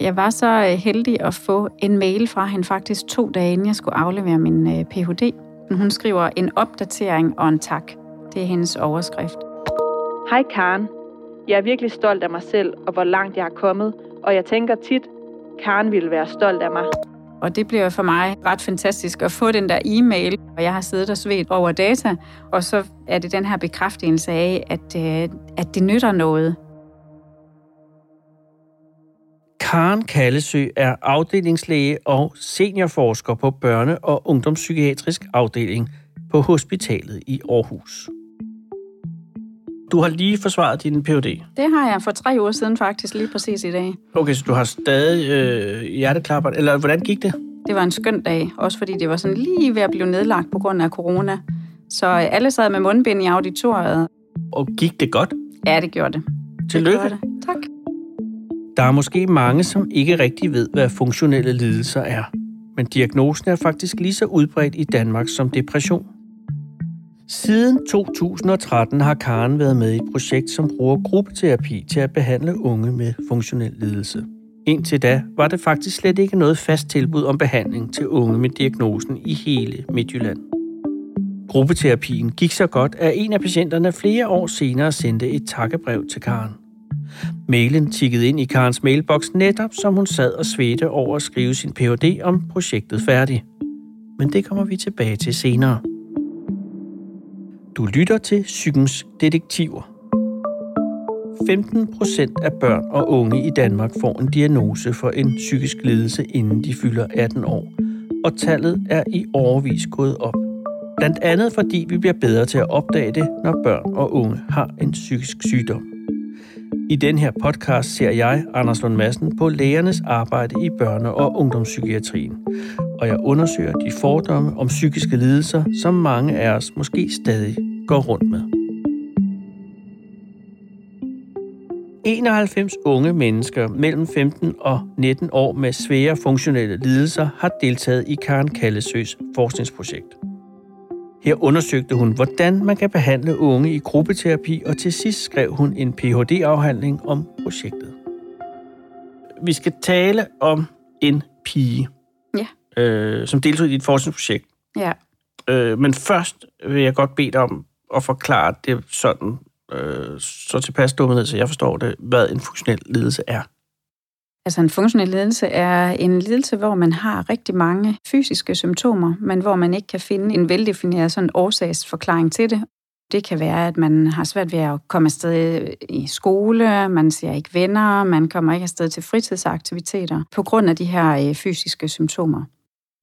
Jeg var så øh, heldig at få en mail fra hende faktisk to dage inden jeg skulle aflevere min øh, Ph.D. Hun skriver en opdatering og en tak. Det er hendes overskrift. Hej Karen. Jeg er virkelig stolt af mig selv og hvor langt jeg er kommet, og jeg tænker tit, Karen ville være stolt af mig. Og det bliver for mig ret fantastisk at få den der e-mail, og jeg har siddet og svedt over data, og så er det den her bekræftelse af, at, øh, at det nytter noget. Karen Kallesø er afdelingslæge og seniorforsker på børne- og ungdomspsykiatrisk afdeling på Hospitalet i Aarhus. Du har lige forsvaret din Ph.D. Det har jeg for tre uger siden faktisk, lige præcis i dag. Okay, så du har stadig øh, hjerteklapper, eller hvordan gik det? Det var en skøn dag, også fordi det var sådan lige ved at blive nedlagt på grund af corona. Så øh, alle sad med mundbind i auditoriet. Og gik det godt? Ja, det gjorde det. Tillykke. Det gjorde det. Der er måske mange, som ikke rigtig ved, hvad funktionelle lidelser er. Men diagnosen er faktisk lige så udbredt i Danmark som depression. Siden 2013 har Karen været med i et projekt, som bruger gruppeterapi til at behandle unge med funktionel lidelse. Indtil da var det faktisk slet ikke noget fast tilbud om behandling til unge med diagnosen i hele Midtjylland. Gruppeterapien gik så godt, at en af patienterne flere år senere sendte et takkebrev til Karen. Mailen tikkede ind i Karens mailbox netop, som hun sad og svedte over at skrive sin Ph.D. om projektet færdig. Men det kommer vi tilbage til senere. Du lytter til Psykens Detektiver. 15 procent af børn og unge i Danmark får en diagnose for en psykisk lidelse, inden de fylder 18 år, og tallet er i overvis gået op. Blandt andet fordi vi bliver bedre til at opdage det, når børn og unge har en psykisk sygdom. I den her podcast ser jeg, Anders Lund Madsen, på lægernes arbejde i børne- og ungdomspsykiatrien. Og jeg undersøger de fordomme om psykiske lidelser, som mange af os måske stadig går rundt med. 91 unge mennesker mellem 15 og 19 år med svære funktionelle lidelser har deltaget i Karen Kallesøs forskningsprojekt. Her undersøgte hun, hvordan man kan behandle unge i gruppeterapi, og til sidst skrev hun en Ph.D.-afhandling om projektet. Vi skal tale om en pige, Ja. øh, som deltog i dit forskningsprojekt. Ja. Øh, men først vil jeg godt bede dig om at forklare det sådan, øh, så tilpas dummet, så jeg forstår det, hvad en funktionel lidelse er. Altså en funktionel lidelse er en lidelse, hvor man har rigtig mange fysiske symptomer, men hvor man ikke kan finde en veldefineret sådan årsagsforklaring til det. Det kan være, at man har svært ved at komme afsted i skole, man ser ikke venner, man kommer ikke afsted til fritidsaktiviteter på grund af de her øh, fysiske symptomer.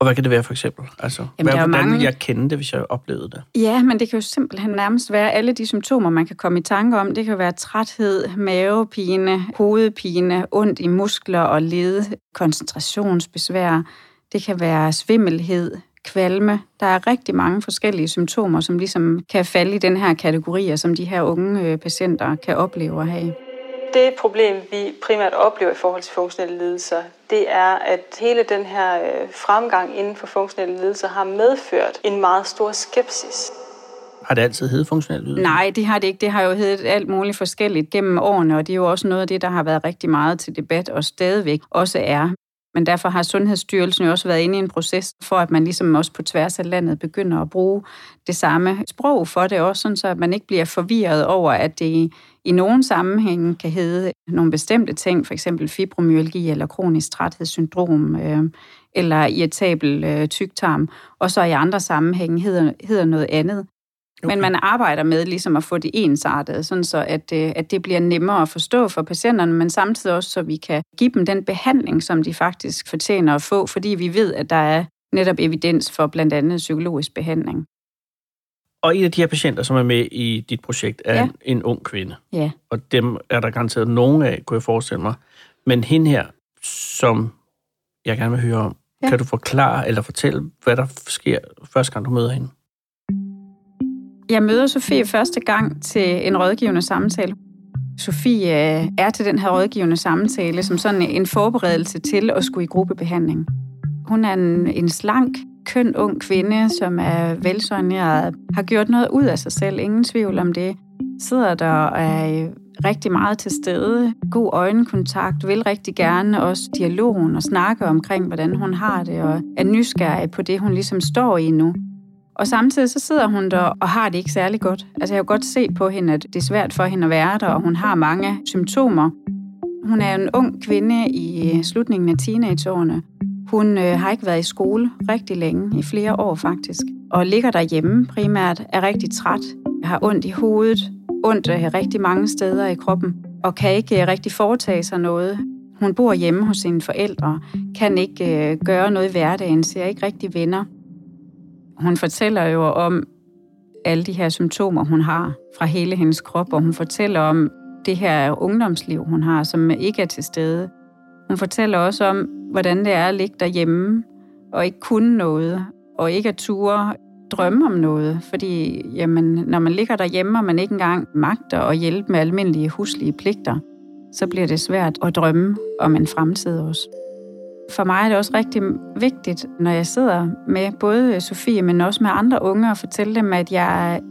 Og hvad kan det være for eksempel? Altså, Jamen, hvad, hvordan mange- ville jeg kende det, hvis jeg oplevede det? Ja, men det kan jo simpelthen nærmest være alle de symptomer, man kan komme i tanke om. Det kan være træthed, mavepine, hovedpine, ondt i muskler og led, koncentrationsbesvær. Det kan være svimmelhed, kvalme. Der er rigtig mange forskellige symptomer, som ligesom kan falde i den her kategori, og som de her unge øh, patienter kan opleve at have. Det problem, vi primært oplever i forhold til funktionelle lidelser, det er, at hele den her øh, fremgang inden for funktionelle lidelser har medført en meget stor skepsis. Har det altid heddet funktionel lidelse? Nej, det har det ikke. Det har jo heddet alt muligt forskelligt gennem årene, og det er jo også noget af det, der har været rigtig meget til debat, og stadigvæk også er. Men derfor har Sundhedsstyrelsen jo også været inde i en proces, for at man ligesom også på tværs af landet begynder at bruge det samme sprog for det også, sådan så at man ikke bliver forvirret over, at det i, i nogle sammenhænge kan hedde nogle bestemte ting, for eksempel fibromyalgi eller kronisk træthedssyndrom, øh, eller irritabel øh, tyktarm, og så i andre sammenhænge hedder, hedder noget andet. Okay. Men man arbejder med ligesom at få det ensartet, sådan så at, øh, at det bliver nemmere at forstå for patienterne, men samtidig også, så vi kan give dem den behandling, som de faktisk fortjener at få, fordi vi ved, at der er netop evidens for blandt andet psykologisk behandling. Og en af de her patienter, som er med i dit projekt, er Ja. en, en ung kvinde. Ja. Og dem er der garanteret nogen af, kunne jeg forestille mig. Men hende her, som jeg gerne vil høre om. Ja. kan du forklare eller fortælle, hvad der sker første gang, du møder hende? Jeg møder Sofie første gang til en rådgivende samtale. Sofie øh, er til den her rådgivende samtale som sådan en forberedelse til at skulle i gruppebehandling. Hun er en, en slank, køn ung kvinde, som er velsoigneret, har gjort noget ud af sig selv, ingen tvivl om det. Sidder der og er øh, rigtig meget til stede, god øjenkontakt, vil rigtig gerne også dialogen og snakke omkring, hvordan hun har det, og er nysgerrig på det, hun ligesom står i nu. Og samtidig så sidder hun der og har det ikke særlig godt. Altså jeg kan godt se på hende, at det er svært for hende at være der, og hun har mange symptomer. Hun er en ung kvinde i øh, slutningen af teenageårene. Hun øh, har ikke været i skole rigtig længe, i flere år faktisk, og ligger derhjemme primært, er rigtig træt, har ondt i hovedet, ondt øh, rigtig mange steder i kroppen, og kan ikke øh, rigtig foretage sig noget. Hun bor hjemme hos sine forældre, kan ikke øh, gøre noget i hverdagen, ser ikke rigtig venner. Hun fortæller jo om alle de her symptomer, hun har fra hele hendes krop, og hun fortæller om det her ungdomsliv, hun har, som ikke er til stede. Hun fortæller også om, hvordan det er at ligge derhjemme og ikke kunne noget, og ikke at ture drømme om noget. Fordi jamen, når man ligger derhjemme, og man ikke engang magter at hjælpe med almindelige huslige pligter, så bliver det svært at drømme om en fremtid også. For mig er det også rigtig vigtigt, når jeg sidder med både Sofie, men også med andre unge, og fortælle dem, at jeg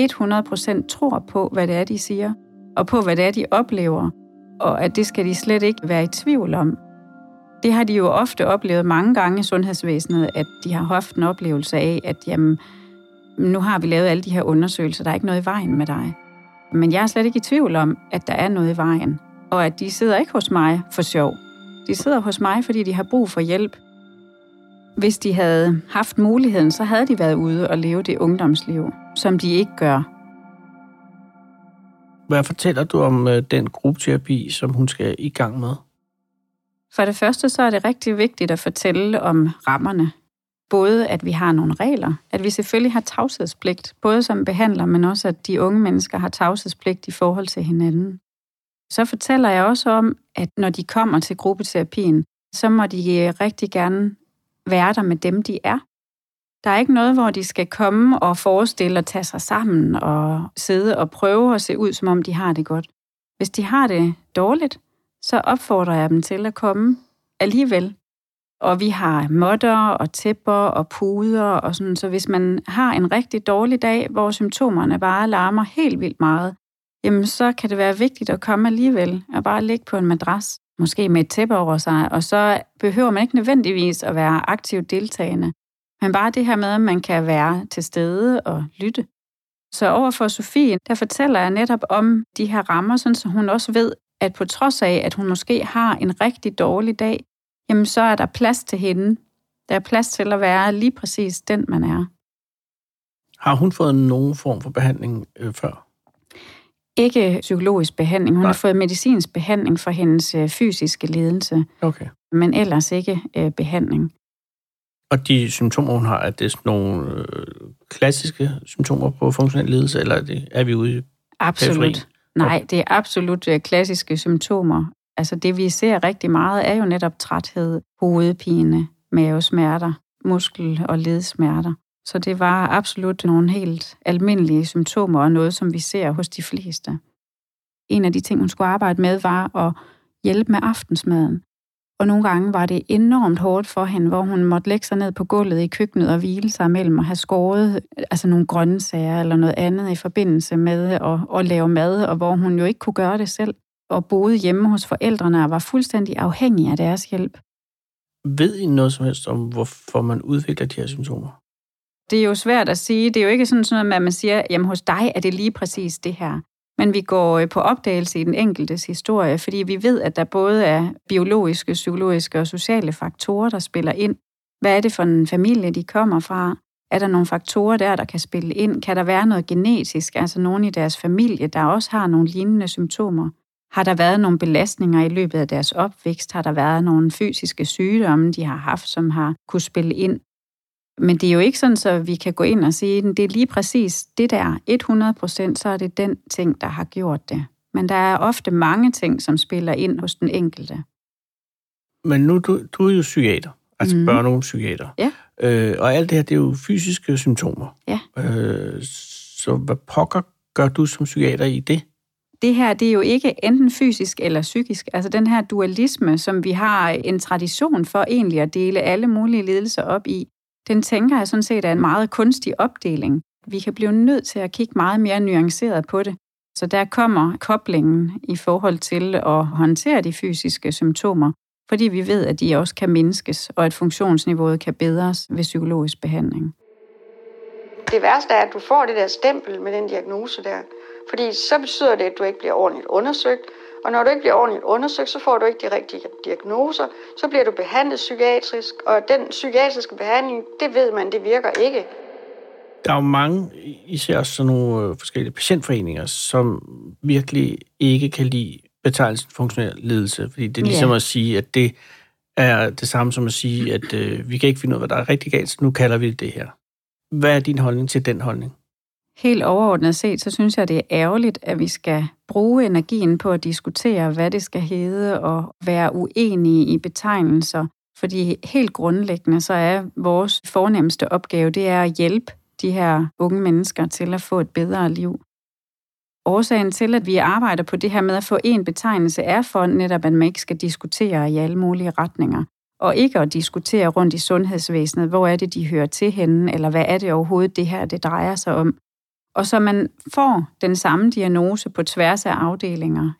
100% tror på, hvad det er, de siger, og på, hvad det er, de oplever, og at det skal de slet ikke være i tvivl om. Det har de jo ofte oplevet mange gange i sundhedsvæsenet, at de har haft en oplevelse af, at jamen, nu har vi lavet alle de her undersøgelser, der er ikke noget i vejen med dig. Men jeg er slet ikke i tvivl om, at der er noget i vejen, og at de sidder ikke hos mig for sjov. De sidder hos mig, fordi de har brug for hjælp. Hvis de havde haft muligheden, så havde de været ude og leve det ungdomsliv, som de ikke gør. Hvad fortæller du om øh, den gruppeterapi, som hun skal i gang med? For det første så er det rigtig vigtigt at fortælle om rammerne. Både at vi har nogle regler, at vi selvfølgelig har tavshedspligt, både som behandler, men også at de unge mennesker har tavshedspligt i forhold til hinanden. Så fortæller jeg også om, at når de kommer til gruppeterapien, så må de øh, rigtig gerne være der med dem, de er. Der er ikke noget, hvor de skal komme og forestille at tage sig sammen og sidde og prøve at se ud, som om de har det godt. Hvis de har det dårligt, så opfordrer jeg dem til at komme alligevel. Og vi har modder og tæpper og puder og sådan, så hvis man har en rigtig dårlig dag, hvor symptomerne bare larmer helt vildt meget, jamen så kan det være vigtigt at komme alligevel og bare ligge på en madras, måske med et tæppe over sig, og så behøver man ikke nødvendigvis at være aktivt deltagende, men bare det her med, at man kan være til stede og lytte. Så over for Sofie, der fortæller jeg netop om de her rammer, sådan så hun også ved, at på trods af, at hun måske har en rigtig dårlig dag, jamen så er der plads til hende. Der er plads til at være lige præcis den, man er. Har hun fået nogen form for behandling øh, før? Ikke psykologisk behandling. Hun Nej. har fået medicinsk behandling for hendes øh, fysiske lidelse. Okay. Men ellers ikke øh, behandling. Og de symptomer, hun har, er det sådan nogle øh, klassiske symptomer på funktionel lidelse, eller er, det, er vi ude i Absolut. Periferien? Nej, det er absolut øh, klassiske symptomer. Altså det, vi ser rigtig meget, er jo netop træthed, hovedpine, mavesmerter, muskel- og ledsmerter. Så det var absolut nogle helt almindelige symptomer, og noget, som vi ser hos de fleste. En af de ting, hun skulle arbejde med, var at hjælpe med aftensmaden. Og nogle gange var det enormt hårdt for hende, hvor hun måtte lægge sig ned på gulvet i køkkenet og hvile sig mellem at have skåret altså nogle grøntsager eller noget andet i forbindelse med at, at lave mad, og hvor hun jo ikke kunne gøre det selv, og boede hjemme hos forældrene og var fuldstændig afhængig af deres hjælp. Ved I noget som helst om, hvorfor man udvikler de her symptomer? Det er jo svært at sige. Det er jo ikke sådan noget, at man siger, jamen hos dig er det lige præcis det her. Men vi går øh, på opdagelse i den enkeltes historie, fordi vi ved, at der både er biologiske, psykologiske og sociale faktorer, der spiller ind. Hvad er det for en familie, de kommer fra? Er der nogle faktorer der, der kan spille ind? Kan der være noget genetisk, altså nogen i deres familie, der også har nogle lignende symptomer? Har der været nogle belastninger i løbet af deres opvækst? Har der været nogle fysiske sygdomme, de har haft, som har kunne spille ind? Men det er jo ikke sådan, så vi kan gå ind og sige, at det er lige præcis det der, 100 procent, så er det den ting, der har gjort det. Men der er ofte mange ting, som spiller ind hos den enkelte. Men nu, du, du er jo psykiater, altså mm. børne- og psykiater. Ja. Øh, og alt det her, det er jo fysiske symptomer. Ja. Øh, så hvad pokker gør du som psykiater i det? Det her, det er jo ikke enten fysisk eller psykisk. Altså den her dualisme, som vi har en tradition for egentlig at dele alle mulige lidelser op i, den tænker jeg sådan set er en meget kunstig opdeling. Vi kan blive nødt til at kigge meget mere nuanceret på det. Så der kommer koblingen i forhold til at håndtere de fysiske symptomer, fordi vi ved, at de også kan mindskes, og at funktionsniveauet kan bedres ved psykologisk behandling. Det værste er, at du får det der stempel med den diagnose der, fordi så betyder det, at du ikke bliver ordentligt undersøgt, og når du ikke bliver ordentligt undersøgt, så får du ikke de rigtige diagnoser, så bliver du behandlet psykiatrisk, og den psykiatriske behandling, det ved man, det virker ikke. Der er jo mange, især også sådan nogle øh, forskellige patientforeninger, som virkelig ikke kan lide betegnelsen funktionel ledelse, fordi det er ligesom ja. at sige, at det er det samme som at sige, at øh, vi kan ikke finde ud af, hvad der er rigtig galt, så nu kalder vi det det her. Hvad er din holdning til den holdning? Helt overordnet set, så synes jeg, det er ærgerligt, at vi skal bruge energien på at diskutere, hvad det skal hedde, og være uenige i betegnelser. Fordi helt grundlæggende, så er vores fornemmeste opgave, det er at hjælpe de her unge mennesker til at få et bedre liv. Årsagen til, at vi arbejder på det her med at få en betegnelse, er for netop, at man ikke skal diskutere i alle mulige retninger. Og ikke at diskutere rundt i sundhedsvæsenet, hvor er det, de hører til henne, eller hvad er det overhovedet, det her det drejer sig om. Og så man får den samme diagnose på tværs af afdelinger.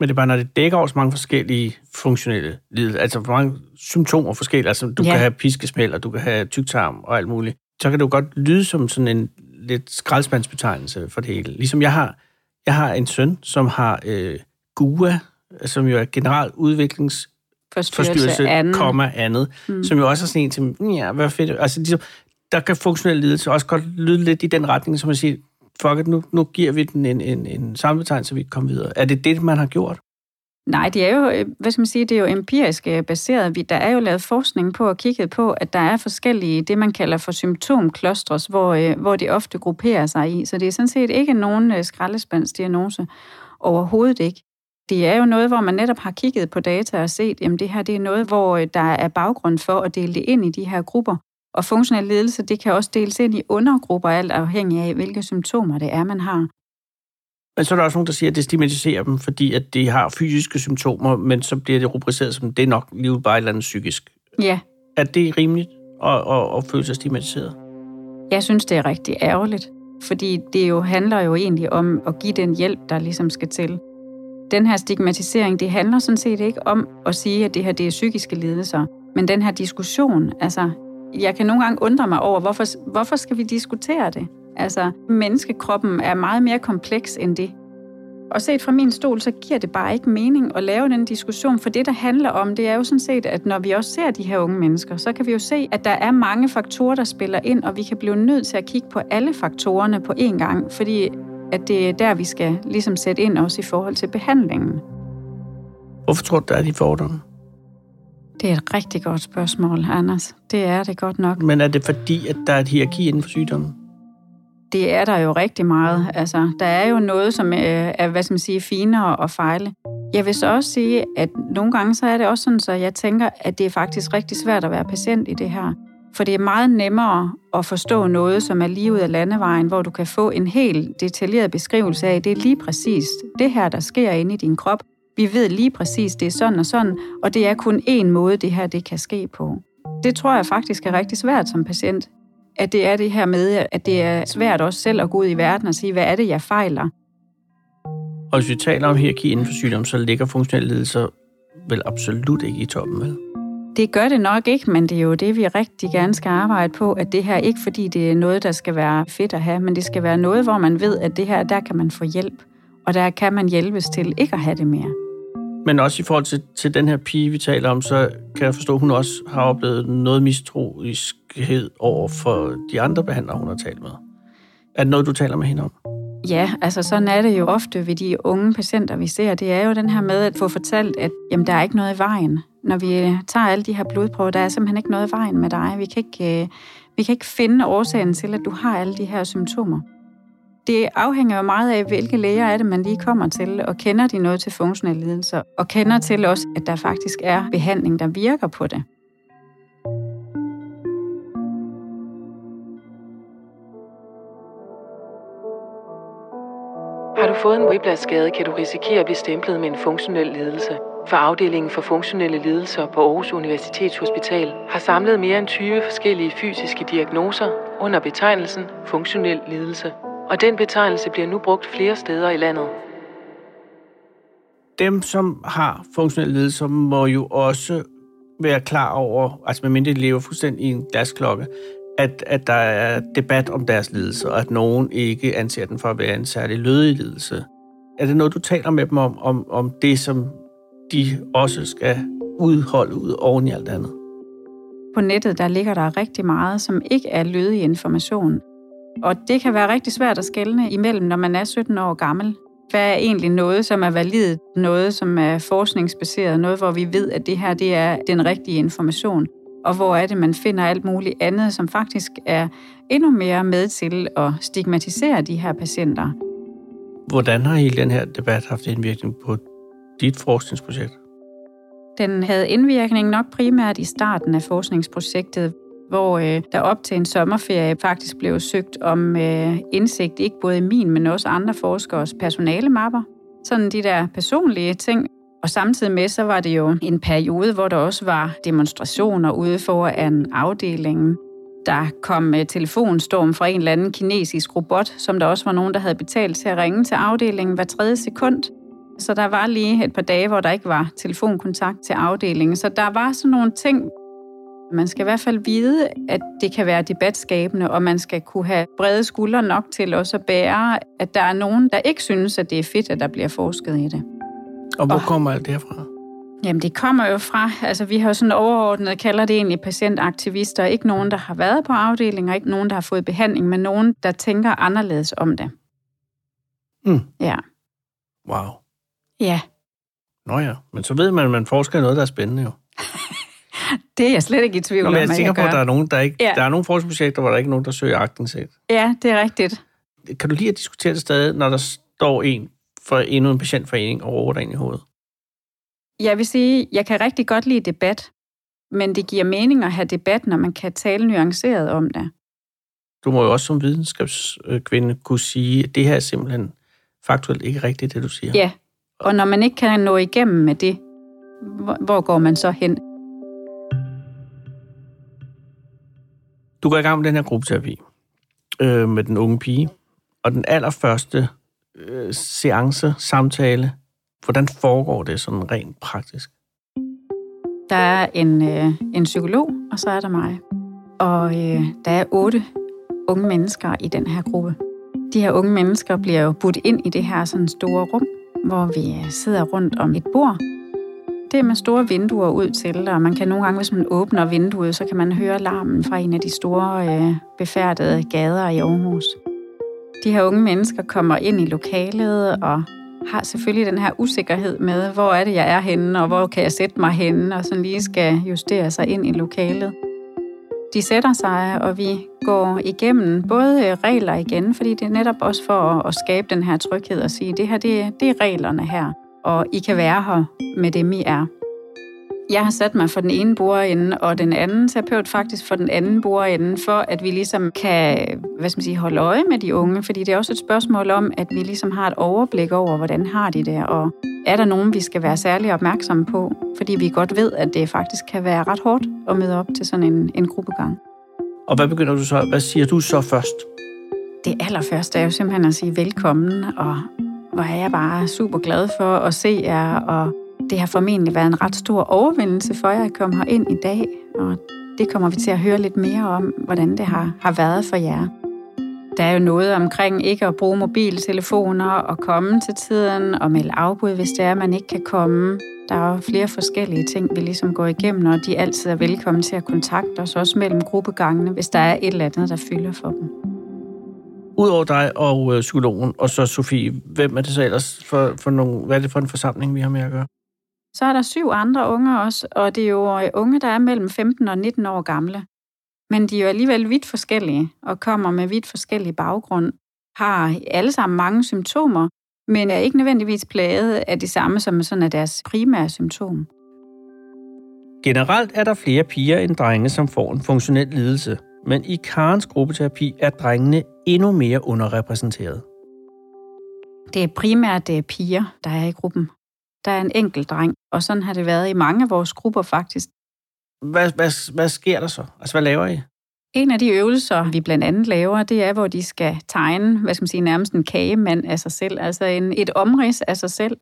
Men det er bare, når det dækker også mange forskellige funktionelle lidelser, altså mange symptomer forskellige, altså du ja. kan have piskesmæld, og du kan have tyktarm og alt muligt, så kan det jo godt lyde som sådan en lidt skraldspandsbetegnelse for det hele. Ligesom jeg har, jeg har en søn, som har øh, GUA, som jo er general udviklings forstyrrelse, andet. komma andet, mm. som jo også er sådan en til, ja, hvad fedt. Altså, ligesom, der kan funktionel ledelse også godt lyde lidt i den retning, som man siger, fuck it, nu, nu giver vi den en, en, en samlebetegnelse, så vi kan komme videre. Er det det, man har gjort? Nej, det er jo, øh, hvad skal man sige, det er jo empirisk øh, baseret. baseret. Der er jo lavet forskning på og kigget på, at der er forskellige, det man kalder for symptomklostres, hvor, øh, hvor de ofte grupperer sig i. Så det er sådan set ikke nogen skraldespandsdiagnose. Overhovedet ikke. Det er jo noget, hvor man netop har kigget på data og set, jamen det her det er noget, hvor der er baggrund for at dele det ind i de her grupper. Og funktionel ledelse, det kan også deles ind i undergrupper, alt afhængig af, hvilke symptomer det er, man har. Men så er der også nogen, der siger, at det stigmatiserer dem, fordi at de har fysiske symptomer, men så bliver det rubriceret som, det er nok lige bare et eller andet psykisk. Ja. Er det rimeligt at, at, at føle sig stigmatiseret? Jeg synes, det er rigtig ærgerligt, fordi det jo handler jo egentlig om at give den hjælp, der ligesom skal til. Den her stigmatisering, det handler sådan set ikke om at sige, at det her det er psykiske lidelser, men den her diskussion, altså jeg kan nogle gange undre mig over, hvorfor, hvorfor skal vi diskutere det? Altså, menneskekroppen er meget mere kompleks end det. Og set fra min stol, så giver det bare ikke mening at lave den diskussion, for det, der handler om, det er jo sådan set, at når vi også ser de her unge mennesker, så kan vi jo se, at der er mange faktorer, der spiller ind, og vi kan blive nødt til at kigge på alle faktorerne på én gang, fordi at det er der, vi skal ligesom sætte ind også i forhold til behandlingen. Hvorfor tror du, der er de fordomme? Det er et rigtig godt spørgsmål, Anders. Det er det godt nok. Men er det fordi, at der er et hierarki inden for sygdommen? Det er der jo rigtig meget. Altså, der er jo noget, som øh, er, hvad skal man sige, finere og fejle. Jeg vil så også sige, at nogle gange så er det også sådan, så jeg tænker, at det er faktisk rigtig svært at være patient i det her. For det er meget nemmere at forstå noget, som er lige ud af landevejen, hvor du kan få en helt detaljeret beskrivelse af, det er lige præcis det her, der sker inde i din krop. Vi ved lige præcis, det er sådan og sådan, og det er kun én måde, det her det kan ske på. Det tror jeg faktisk er rigtig svært som patient. At det er det her med, at det er svært også selv at gå ud i verden og sige, hvad er det, jeg fejler? Og hvis vi taler om hierarki inden for sygdom, så ligger funktionelle lidelser vel absolut ikke i toppen, vel? Det gør det nok ikke, men det er jo det, vi rigtig gerne skal arbejde på, at det her ikke fordi det er noget, der skal være fedt at have, men det skal være noget, hvor man ved, at det her, der kan man få hjælp, og der kan man hjælpes til ikke at have det mere. Men også i forhold til, til den her pige, vi taler om, så kan jeg forstå, at hun også har oplevet noget mistroiskhed over for de andre behandlere, hun har talt med. Er det noget, du taler med hende om? Ja, altså sådan er det jo ofte ved de unge patienter, vi ser. Det er jo den her med at få fortalt, at jamen, der er ikke noget i vejen. Når vi tager alle de her blodprøver, der er simpelthen ikke noget i vejen med dig. Vi kan ikke, øh, vi kan ikke finde årsagen til, at du har alle de her symptomer det afhænger jo meget af, hvilke læger er det, man lige kommer til, og kender de noget til funktionelle lidelser, og kender til også, at der faktisk er behandling, der virker på det. Har du fået en whiplash-skade, kan du risikere at blive stemplet med en funktionel lidelse. For afdelingen for funktionelle lidelser på Aarhus Universitetshospital har samlet mere end 20 forskellige fysiske diagnoser under betegnelsen funktionel lidelse og den betegnelse bliver nu brugt flere steder i landet. Dem, som har funktionelle lidelser, må jo også være klar over, altså medmindre de lever fuldstændig i en glasklokke, at, at der er debat om deres lidelse, og at nogen ikke anser den for at være en særlig lødig lidelse. Er det noget, du taler med dem om, om, om det, som de også skal udholde ud oven i alt andet? På nettet, der ligger der rigtig meget, som ikke er lødig information. Og det kan være rigtig svært at skelne imellem, når man er 17 år gammel. Hvad er egentlig noget, som er validt, noget, som er forskningsbaseret, noget, hvor vi ved, at det her det er den rigtige information, og hvor er det, man finder alt muligt andet, som faktisk er endnu mere med til at stigmatisere de her patienter. Hvordan har hele den her debat haft indvirkning på dit forskningsprojekt? Den havde indvirkning nok primært i starten af forskningsprojektet, hvor øh, der op til en sommerferie faktisk blev søgt om øh, indsigt, ikke både i min, men også andre forskers personalemapper. Sådan de der personlige ting. Og samtidig med, så var det jo en periode, hvor der også var demonstrationer ude foran afdelingen. Der kom øh, telefonstorm fra en eller anden kinesisk robot, som der også var nogen, der havde betalt til at ringe til afdelingen hver tredje sekund. Så der var lige et par dage, hvor der ikke var telefonkontakt til afdelingen. Så der var sådan nogle ting, man skal i hvert fald vide, at det kan være debatskabende, og man skal kunne have brede skuldre nok til også at bære, at der er nogen, der ikke synes, at det er fedt, at der bliver forsket i det. Og hvor kommer alt det herfra? Jamen, det kommer jo fra, altså vi har jo sådan overordnet, kalder det egentlig patientaktivister. Ikke nogen, der har været på afdelinger, ikke nogen, der har fået behandling, men nogen, der tænker anderledes om det. Mm. Ja. Wow. Ja, Nå ja, men så ved man, at man forsker i noget, der er spændende jo. det er jeg slet ikke i tvivl Nå, om, men jeg tænker jeg på, at der er nogen, der ikke... Ja. Der er nogle forskningsprojekter, hvor der ikke er nogen, der søger agtindsigt. Ja, det er rigtigt. Kan du lige at diskutere det stadig, når der står en for endnu en patientforening og råber dig ind i hovedet? Jeg vil sige, jeg kan rigtig godt lide debat, men det giver mening at have debat, når man kan tale nuanceret om det. Du må jo også som videnskabskvinde kunne sige, at det her er simpelthen faktuelt ikke rigtigt, det du siger. Ja, og når man ikke kan nå igennem med det, hvor går man så hen? Du går i gang med den her gruppeterapi øh, med den unge pige, og den allerførste øh, seance, samtale, hvordan foregår det sådan rent praktisk? Der er en, øh, en psykolog, og så er der mig. Og øh, der er otte unge mennesker i den her gruppe. De her unge mennesker bliver jo budt ind i det her sådan store rum, hvor vi øh, sidder rundt om et bord. Det er med store vinduer ud til, og man kan nogle gange, hvis man åbner vinduet, så kan man høre larmen fra en af de store øh, befærdede gader i Aarhus. De her unge mennesker kommer ind i lokalet og har selvfølgelig den her usikkerhed med, hvor er det, jeg er henne, og hvor kan jeg sætte mig henne, og sådan lige skal justere sig ind i lokalet. De sætter sig, og vi går igennem både øh, regler igen, fordi det er netop også for at, skabe den her tryghed og sige, det her, det, det er reglerne her, og I kan være her med dem, I er. Jeg har sat mig for den ene bordende, og den anden terapeut faktisk for den anden bordende, for at vi ligesom kan hvad skal man sige, holde øje med de unge, fordi det er også et spørgsmål om, at vi ligesom har et overblik over, hvordan har de det, og er der nogen, vi skal være særlig opmærksomme på, fordi vi godt ved, at det faktisk kan være ret hårdt at møde op til sådan en, en gruppegang. Og hvad begynder du så? Hvad siger du så først? Det allerførste er jo simpelthen at sige velkommen, og hvor er jeg bare super glad for at se jer, og det har formentlig været en ret stor overvindelse for jer at komme her ind i dag, og det kommer vi til at høre lidt mere om, hvordan det har, har været for jer. Der er jo noget omkring ikke at bruge mobiltelefoner og komme til tiden og melde afbud, hvis det er, at man ikke kan komme. Der er jo flere forskellige ting, vi ligesom går igennem, og de altid er velkommen til at kontakte os, også mellem gruppegangene, hvis der er et eller andet, der fylder for dem. Udover dig og øh, psykologen, og så Sofie, hvem er det så ellers for, for nogle, hvad er det for en forsamling, vi har med at gøre? Så er der syv andre unge også, og det er jo unge, der er mellem 15 og 19 år gamle. Men de er jo alligevel vidt forskellige, og kommer med vidt forskellige baggrund, har alle sammen mange symptomer, men er ikke nødvendigvis plaget af det samme, som sådan er deres primære symptom. Generelt er der flere piger end drenge, som får en funktionel lidelse, men i Karens gruppeterapi er drengene endnu mere underrepræsenteret. Det er primært det er piger, der er i gruppen. Der er en enkelt dreng, og sådan har det været i mange af vores grupper faktisk. Hvad, hvad, hvad sker der så? Altså, hvad laver I? En af de øvelser, vi blandt andet laver, det er, hvor de skal tegne, hvad skal man sige, nærmest en kagemand af sig selv, altså en, et omrids af sig selv.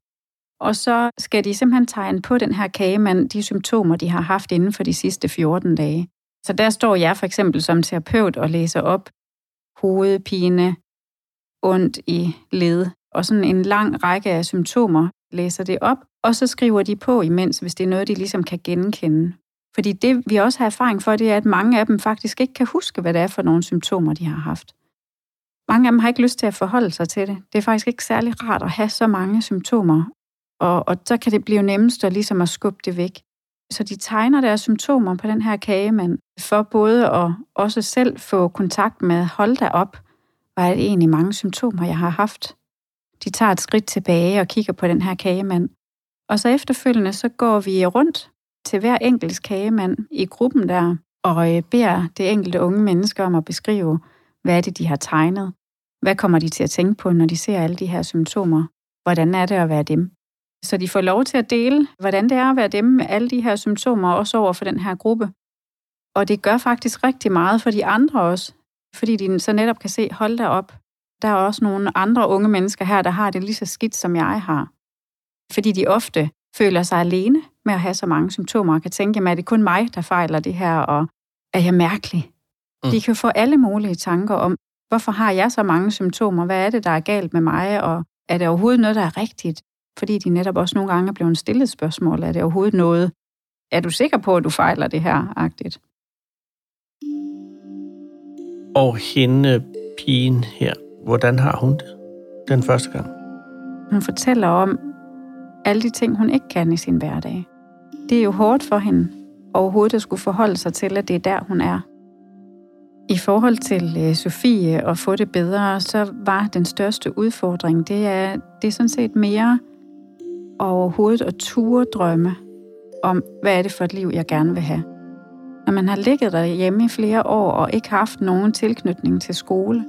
Og så skal de simpelthen tegne på den her kagemand de symptomer, de har haft inden for de sidste 14 dage. Så der står jeg for eksempel som terapeut og læser op hovedpine, ondt i led, og sådan en lang række af symptomer læser det op, og så skriver de på imens, hvis det er noget, de ligesom kan genkende. Fordi det, vi også har erfaring for, det er, at mange af dem faktisk ikke kan huske, hvad det er for nogle symptomer, de har haft. Mange af dem har ikke lyst til at forholde sig til det. Det er faktisk ikke særlig rart at have så mange symptomer, og, og så kan det blive nemmest at, ligesom at skubbe det væk. Så de tegner deres symptomer på den her kagemand, for både at også selv få kontakt med, hold da op, hvor er det egentlig mange symptomer, jeg har haft. De tager et skridt tilbage og kigger på den her kagemand. Og så efterfølgende, så går vi rundt til hver enkelt kagemand i gruppen der, og øh, beder det enkelte unge menneske om at beskrive, hvad er det, de har tegnet. Hvad kommer de til at tænke på, når de ser alle de her symptomer? Hvordan er det at være dem? Så de får lov til at dele, hvordan det er at være dem med alle de her symptomer, også over for den her gruppe. Og det gør faktisk rigtig meget for de andre også, fordi de så netop kan se, hold da op, der er også nogle andre unge mennesker her, der har det lige så skidt, som jeg har. Fordi de ofte føler sig alene med at have så mange symptomer, og kan tænke, at er det kun mig, der fejler det her, og er jeg mærkelig? Mm. De kan få alle mulige tanker om, hvorfor har jeg så mange symptomer? Hvad er det, der er galt med mig? Og er det overhovedet noget, der er rigtigt? Fordi de netop også nogle gange er blevet stillet spørgsmål. Er det overhovedet noget? Er du sikker på, at du fejler det her? Agtigt. Og hende, pigen her, hvordan har hun det den første gang? Hun fortæller om alle de ting, hun ikke kan i sin hverdag. Det er jo hårdt for hende overhovedet at skulle forholde sig til, at det er der, hun er. I forhold til øh, Sofie og få det bedre, så var den største udfordring, det er, det er sådan set mere overhovedet at ture drømme om, hvad er det for et liv, jeg gerne vil have. Når man har ligget derhjemme i flere år og ikke haft nogen tilknytning til skole,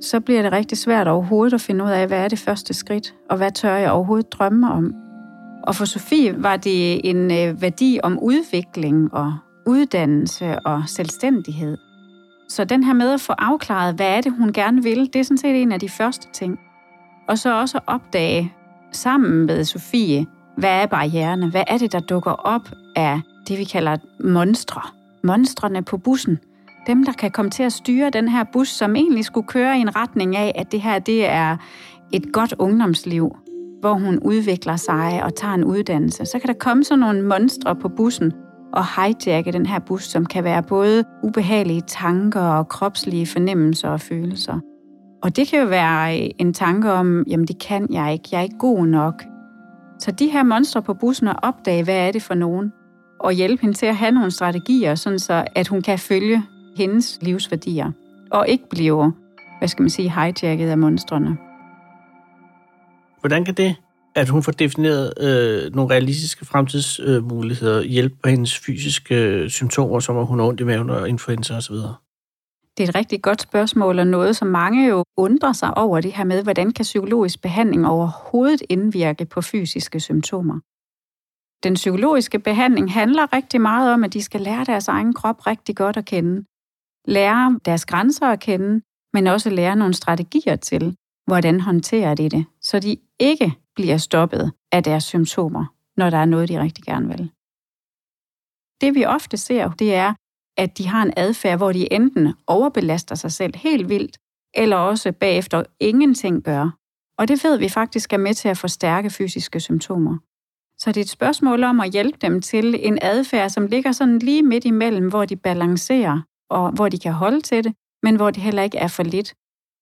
så bliver det rigtig svært overhovedet at finde ud af, hvad er det første skridt, og hvad tør jeg overhovedet drømme om. Og for Sofie var det en øh, værdi om udvikling og uddannelse og selvstændighed. Så den her med at få afklaret, hvad er det, hun gerne vil, det er sådan set en af de første ting. Og så også at opdage sammen med Sofie, hvad er barriererne? Hvad er det, der dukker op af det, vi kalder monstre? Monstrene på bussen. Dem, der kan komme til at styre den her bus, som egentlig skulle køre i en retning af, at det her det er et godt ungdomsliv, hvor hun udvikler sig og tager en uddannelse. Så kan der komme sådan nogle monstre på bussen og hijacke den her bus, som kan være både ubehagelige tanker og kropslige fornemmelser og følelser. Og det kan jo være øh, en tanke om, jamen det kan jeg ikke, jeg er ikke god nok. Så de her monstre på bussen og opdage, hvad er det for nogen, og hjælpe hende til at have nogle strategier, sådan så at hun kan følge hendes livsværdier, og ikke blive, hvad skal man sige, hijacket af monstrene. Hvordan kan det, at hun får defineret øh, nogle realistiske fremtidsmuligheder, øh, hjælpe på hendes fysiske øh, symptomer, som at hun har ondt i maven og influenza osv.? Det er et rigtig godt spørgsmål, og noget, som mange jo undrer sig over det her med, hvordan kan psykologisk behandling overhovedet indvirke på fysiske symptomer. Den psykologiske behandling handler rigtig meget om, at de skal lære deres egen krop rigtig godt at kende. Lære deres grænser at kende, men også lære nogle strategier til, hvordan håndterer de det, så de ikke bliver stoppet af deres symptomer, når der er noget, de rigtig gerne vil. Det vi ofte ser, det er, at de har en adfærd, hvor de enten overbelaster sig selv helt vildt, eller også bagefter ingenting gør. Og det ved vi faktisk er med til at forstærke fysiske symptomer. Så det er et spørgsmål om at hjælpe dem til en adfærd, som ligger sådan lige midt imellem, hvor de balancerer, og hvor de kan holde til det, men hvor det heller ikke er for lidt.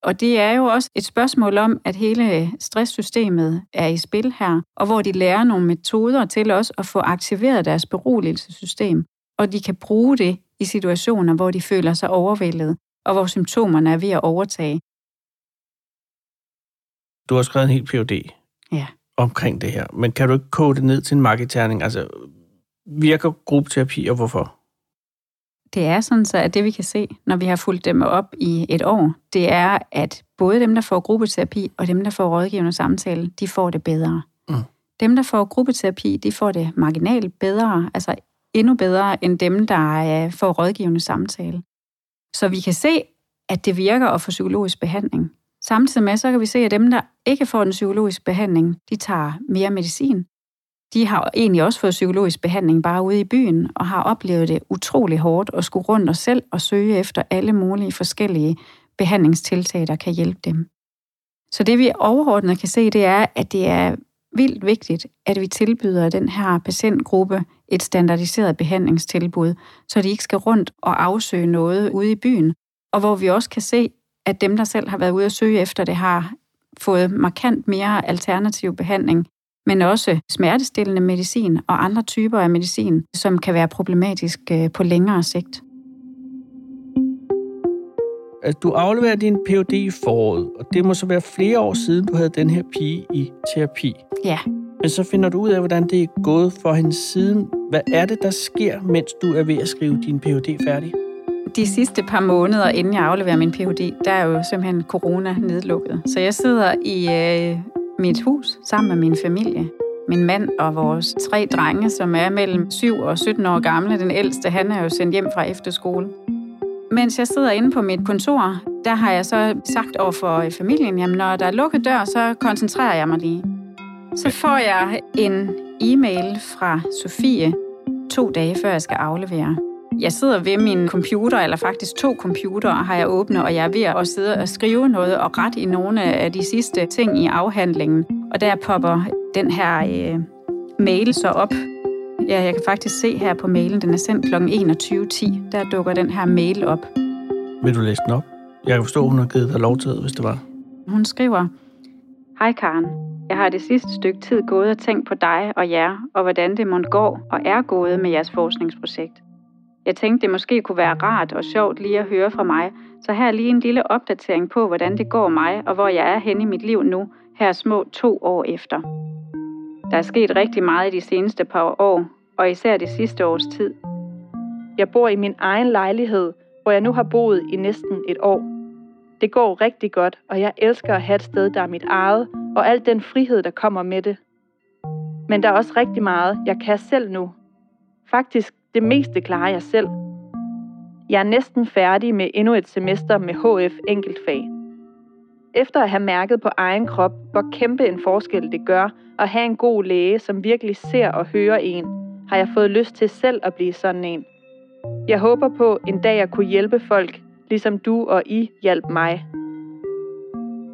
Og det er jo også et spørgsmål om, at hele stresssystemet er i spil her, og hvor de lærer nogle metoder til også at få aktiveret deres beroligelsessystem, og de kan bruge det i situationer, hvor de føler sig overvældet, og hvor symptomerne er ved at overtage. Du har skrevet en helt PhD ja. omkring det her, men kan du ikke kode det ned til en markedterning? Altså, virker gruppeterapi, og hvorfor? Det er sådan så, at det vi kan se, når vi har fulgt dem op i et år, det er, at både dem, der får gruppeterapi, og dem, der får rådgivende samtale, de får det bedre. Mm. Dem, der får gruppeterapi, de får det marginalt bedre, altså endnu bedre end dem, der øh, får rådgivende samtale. Så vi kan se, at det virker at få psykologisk behandling. Samtidig med, så kan vi se, at dem, der ikke får den psykologiske behandling, de tager mere medicin. De har egentlig også fået psykologisk behandling bare ude i byen, og har oplevet det utrolig hårdt at skulle rundt og selv og søge efter alle mulige forskellige behandlingstiltag, der kan hjælpe dem. Så det vi overordnet kan se, det er, at det er vildt vigtigt, at vi tilbyder den her patientgruppe et standardiseret behandlingstilbud, så de ikke skal rundt og afsøge noget ude i byen. Og hvor vi også kan se, at dem, der selv har været ude at søge efter det, har fået markant mere alternativ behandling, men også smertestillende medicin og andre typer af medicin, som kan være problematisk øh, på længere sigt. Altså, du afleverer din Ph.D. i foråret, og det må så være flere år siden, du havde den her pige i terapi. Ja. Men så finder du ud af, hvordan det er gået for hende siden. Hvad er det, der sker, mens du er ved at skrive din Ph.D. færdig? De sidste par måneder, inden jeg afleverer min Ph.D., der er jo simpelthen corona nedlukket. Så jeg sidder i øh, mit hus sammen med min familie. Min mand og vores tre drenge, som er mellem 7 og 17 år gamle. Den ældste, han er jo sendt hjem fra efterskole. Mens jeg sidder inde på mit kontor, der har jeg så sagt over for familien, jamen når der er lukket dør, så koncentrerer jeg mig lige. Så får jeg en e-mail fra Sofie to dage før jeg skal aflevere. Jeg sidder ved min computer, eller faktisk to computere har jeg åbnet, og jeg er ved at sidde og skrive noget og ret i nogle af de sidste ting i afhandlingen. Og der popper den her øh, mail så op. Ja, jeg kan faktisk se her på mailen, den er sendt kl. 21.10. Der dukker den her mail op. Vil du læse den op? Jeg kan forstå, hun har givet dig lov til hvis det var. Hun skriver, Hej Karen, jeg har det sidste stykke tid gået og tænkt på dig og jer, og hvordan det måtte gå og er gået med jeres forskningsprojekt. Jeg tænkte, det måske kunne være rart og sjovt lige at høre fra mig, så her er lige en lille opdatering på, hvordan det går mig, og hvor jeg er henne i mit liv nu, her små to år efter. Der er sket rigtig meget i de seneste par år, og især det sidste års tid. Jeg bor i min egen lejlighed, hvor jeg nu har boet i næsten et år. Det går rigtig godt, og jeg elsker at have et sted, der er mit eget, og al den frihed, der kommer med det. Men der er også rigtig meget, jeg kan selv nu. Faktisk det meste klarer jeg selv. Jeg er næsten færdig med endnu et semester med HF enkeltfag. Efter at have mærket på egen krop, hvor kæmpe en forskel det gør at have en god læge, som virkelig ser og hører en, har jeg fået lyst til selv at blive sådan en. Jeg håber på en dag at kunne hjælpe folk, ligesom du og I hjalp mig.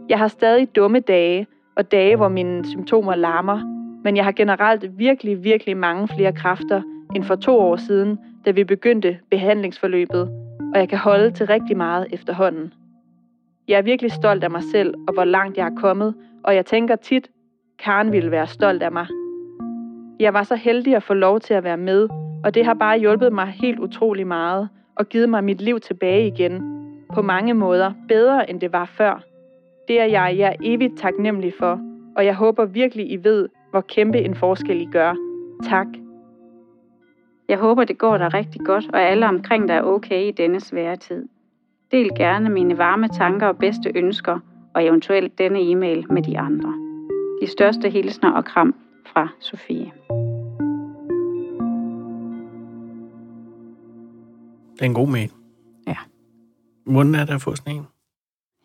Jeg har stadig dumme dage, og dage, hvor mine symptomer larmer, men jeg har generelt virkelig, virkelig mange flere kræfter end for to år siden, da vi begyndte behandlingsforløbet, og jeg kan holde til rigtig meget efterhånden. Jeg er virkelig stolt af mig selv og hvor langt jeg er kommet, og jeg tænker tit, Karen ville være stolt af mig. Jeg var så heldig at få lov til at være med, og det har bare hjulpet mig helt utrolig meget og givet mig mit liv tilbage igen. På mange måder bedre end det var før. Det er jeg, jeg er evigt taknemmelig for, og jeg håber virkelig, I ved, hvor kæmpe en forskel I gør. Tak. Jeg håber, det går dig rigtig godt, og alle omkring dig er okay i denne svære tid. Del gerne mine varme tanker og bedste ønsker, og eventuelt denne e-mail med de andre. De største hilsner og kram fra Sofie. Det er en god mail. Ja. Hvordan er det at få sådan en?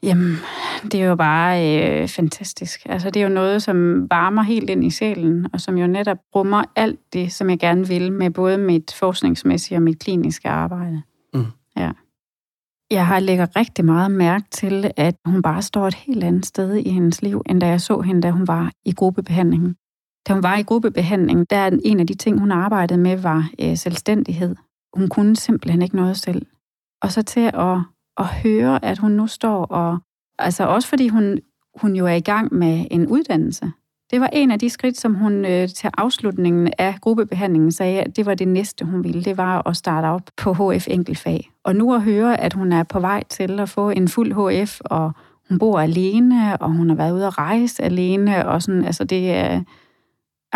Jamen, det er jo bare øh, fantastisk. Altså, det er jo noget, som varmer helt ind i sjælen, og som jo netop rummer alt det, som jeg gerne vil med både mit forskningsmæssige og mit kliniske arbejde. Jeg har lægger rigtig meget mærke til, at hun bare står et helt andet sted i hendes liv, end da jeg så hende, da hun var i gruppebehandlingen. Da hun var i gruppebehandling, der er en af de ting, hun arbejdede med, var øh, selvstændighed. Hun kunne simpelthen ikke noget selv. Og så til at, at høre, at hun nu står og... Altså også fordi hun, hun jo er i gang med en uddannelse. Det var en af de skridt, som hun øh, til afslutningen af gruppebehandlingen sagde, at det var det næste, hun ville. Det var at starte op på HF enkeltfag. Og nu at høre, at hun er på vej til at få en fuld HF, og hun bor alene, og hun har været ude at rejse alene, og sådan, altså det er...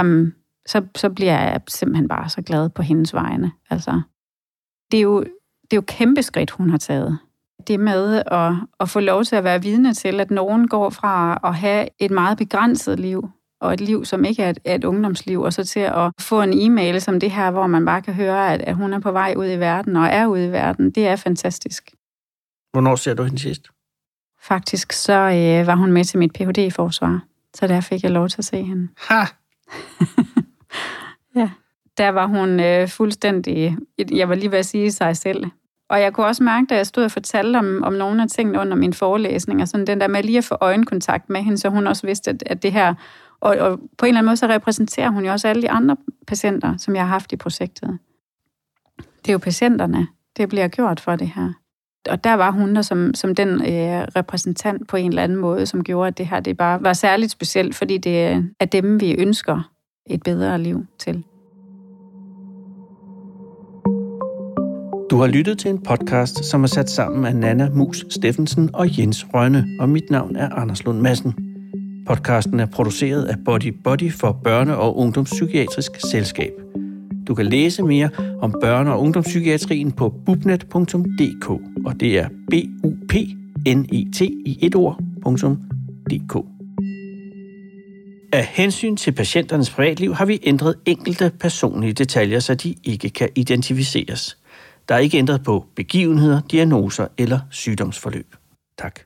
Um, så, så bliver jeg simpelthen bare så glad på hendes vegne. Altså, det er jo, det er jo kæmpe skridt, hun har taget. Det med at, at få lov til at være vidne til, at nogen går fra at have et meget begrænset liv, og et liv, som ikke er et, er et ungdomsliv, og så til at få en e-mail som det her, hvor man bare kan høre, at, at hun er på vej ud i verden, og er ude i verden, det er fantastisk. Hvornår ser du hende sidst? Faktisk så øh, var hun med til mit Ph.D.-forsvar, så der fik jeg lov til at se hende. Ha! ja. Der var hun øh, fuldstændig, jeg var lige ved at sige sig selv. Og jeg kunne også mærke, da jeg stod og fortalte om, om nogle af tingene under min forelæsning, og sådan den der med lige at få øjenkontakt med hende, så hun også vidste, at, at det her, og, og på en eller anden måde, så repræsenterer hun jo også alle de andre patienter, som jeg har haft i projektet. Det er jo patienterne, det bliver gjort for det her. Og der var hun der som, som den øh, repræsentant på en eller anden måde, som gjorde, at det her det bare var særligt specielt, fordi det øh, er dem, vi ønsker et bedre liv til. Du har lyttet til en podcast, som er sat sammen af Nana Mus Steffensen og Jens Rønne, og mit navn er Anders Lund Madsen. Podcasten er produceret af Body Body for Børne- og Ungdomspsykiatrisk Selskab. Du kan læse mere om børne- og ungdomspsykiatrien på bubnet.dk, og det er b u p n e t i et ord.dk. Af hensyn til patienternes privatliv har vi ændret enkelte personlige detaljer, så de ikke kan identificeres. Der er ikke ændret på begivenheder, diagnoser eller sygdomsforløb. Tak.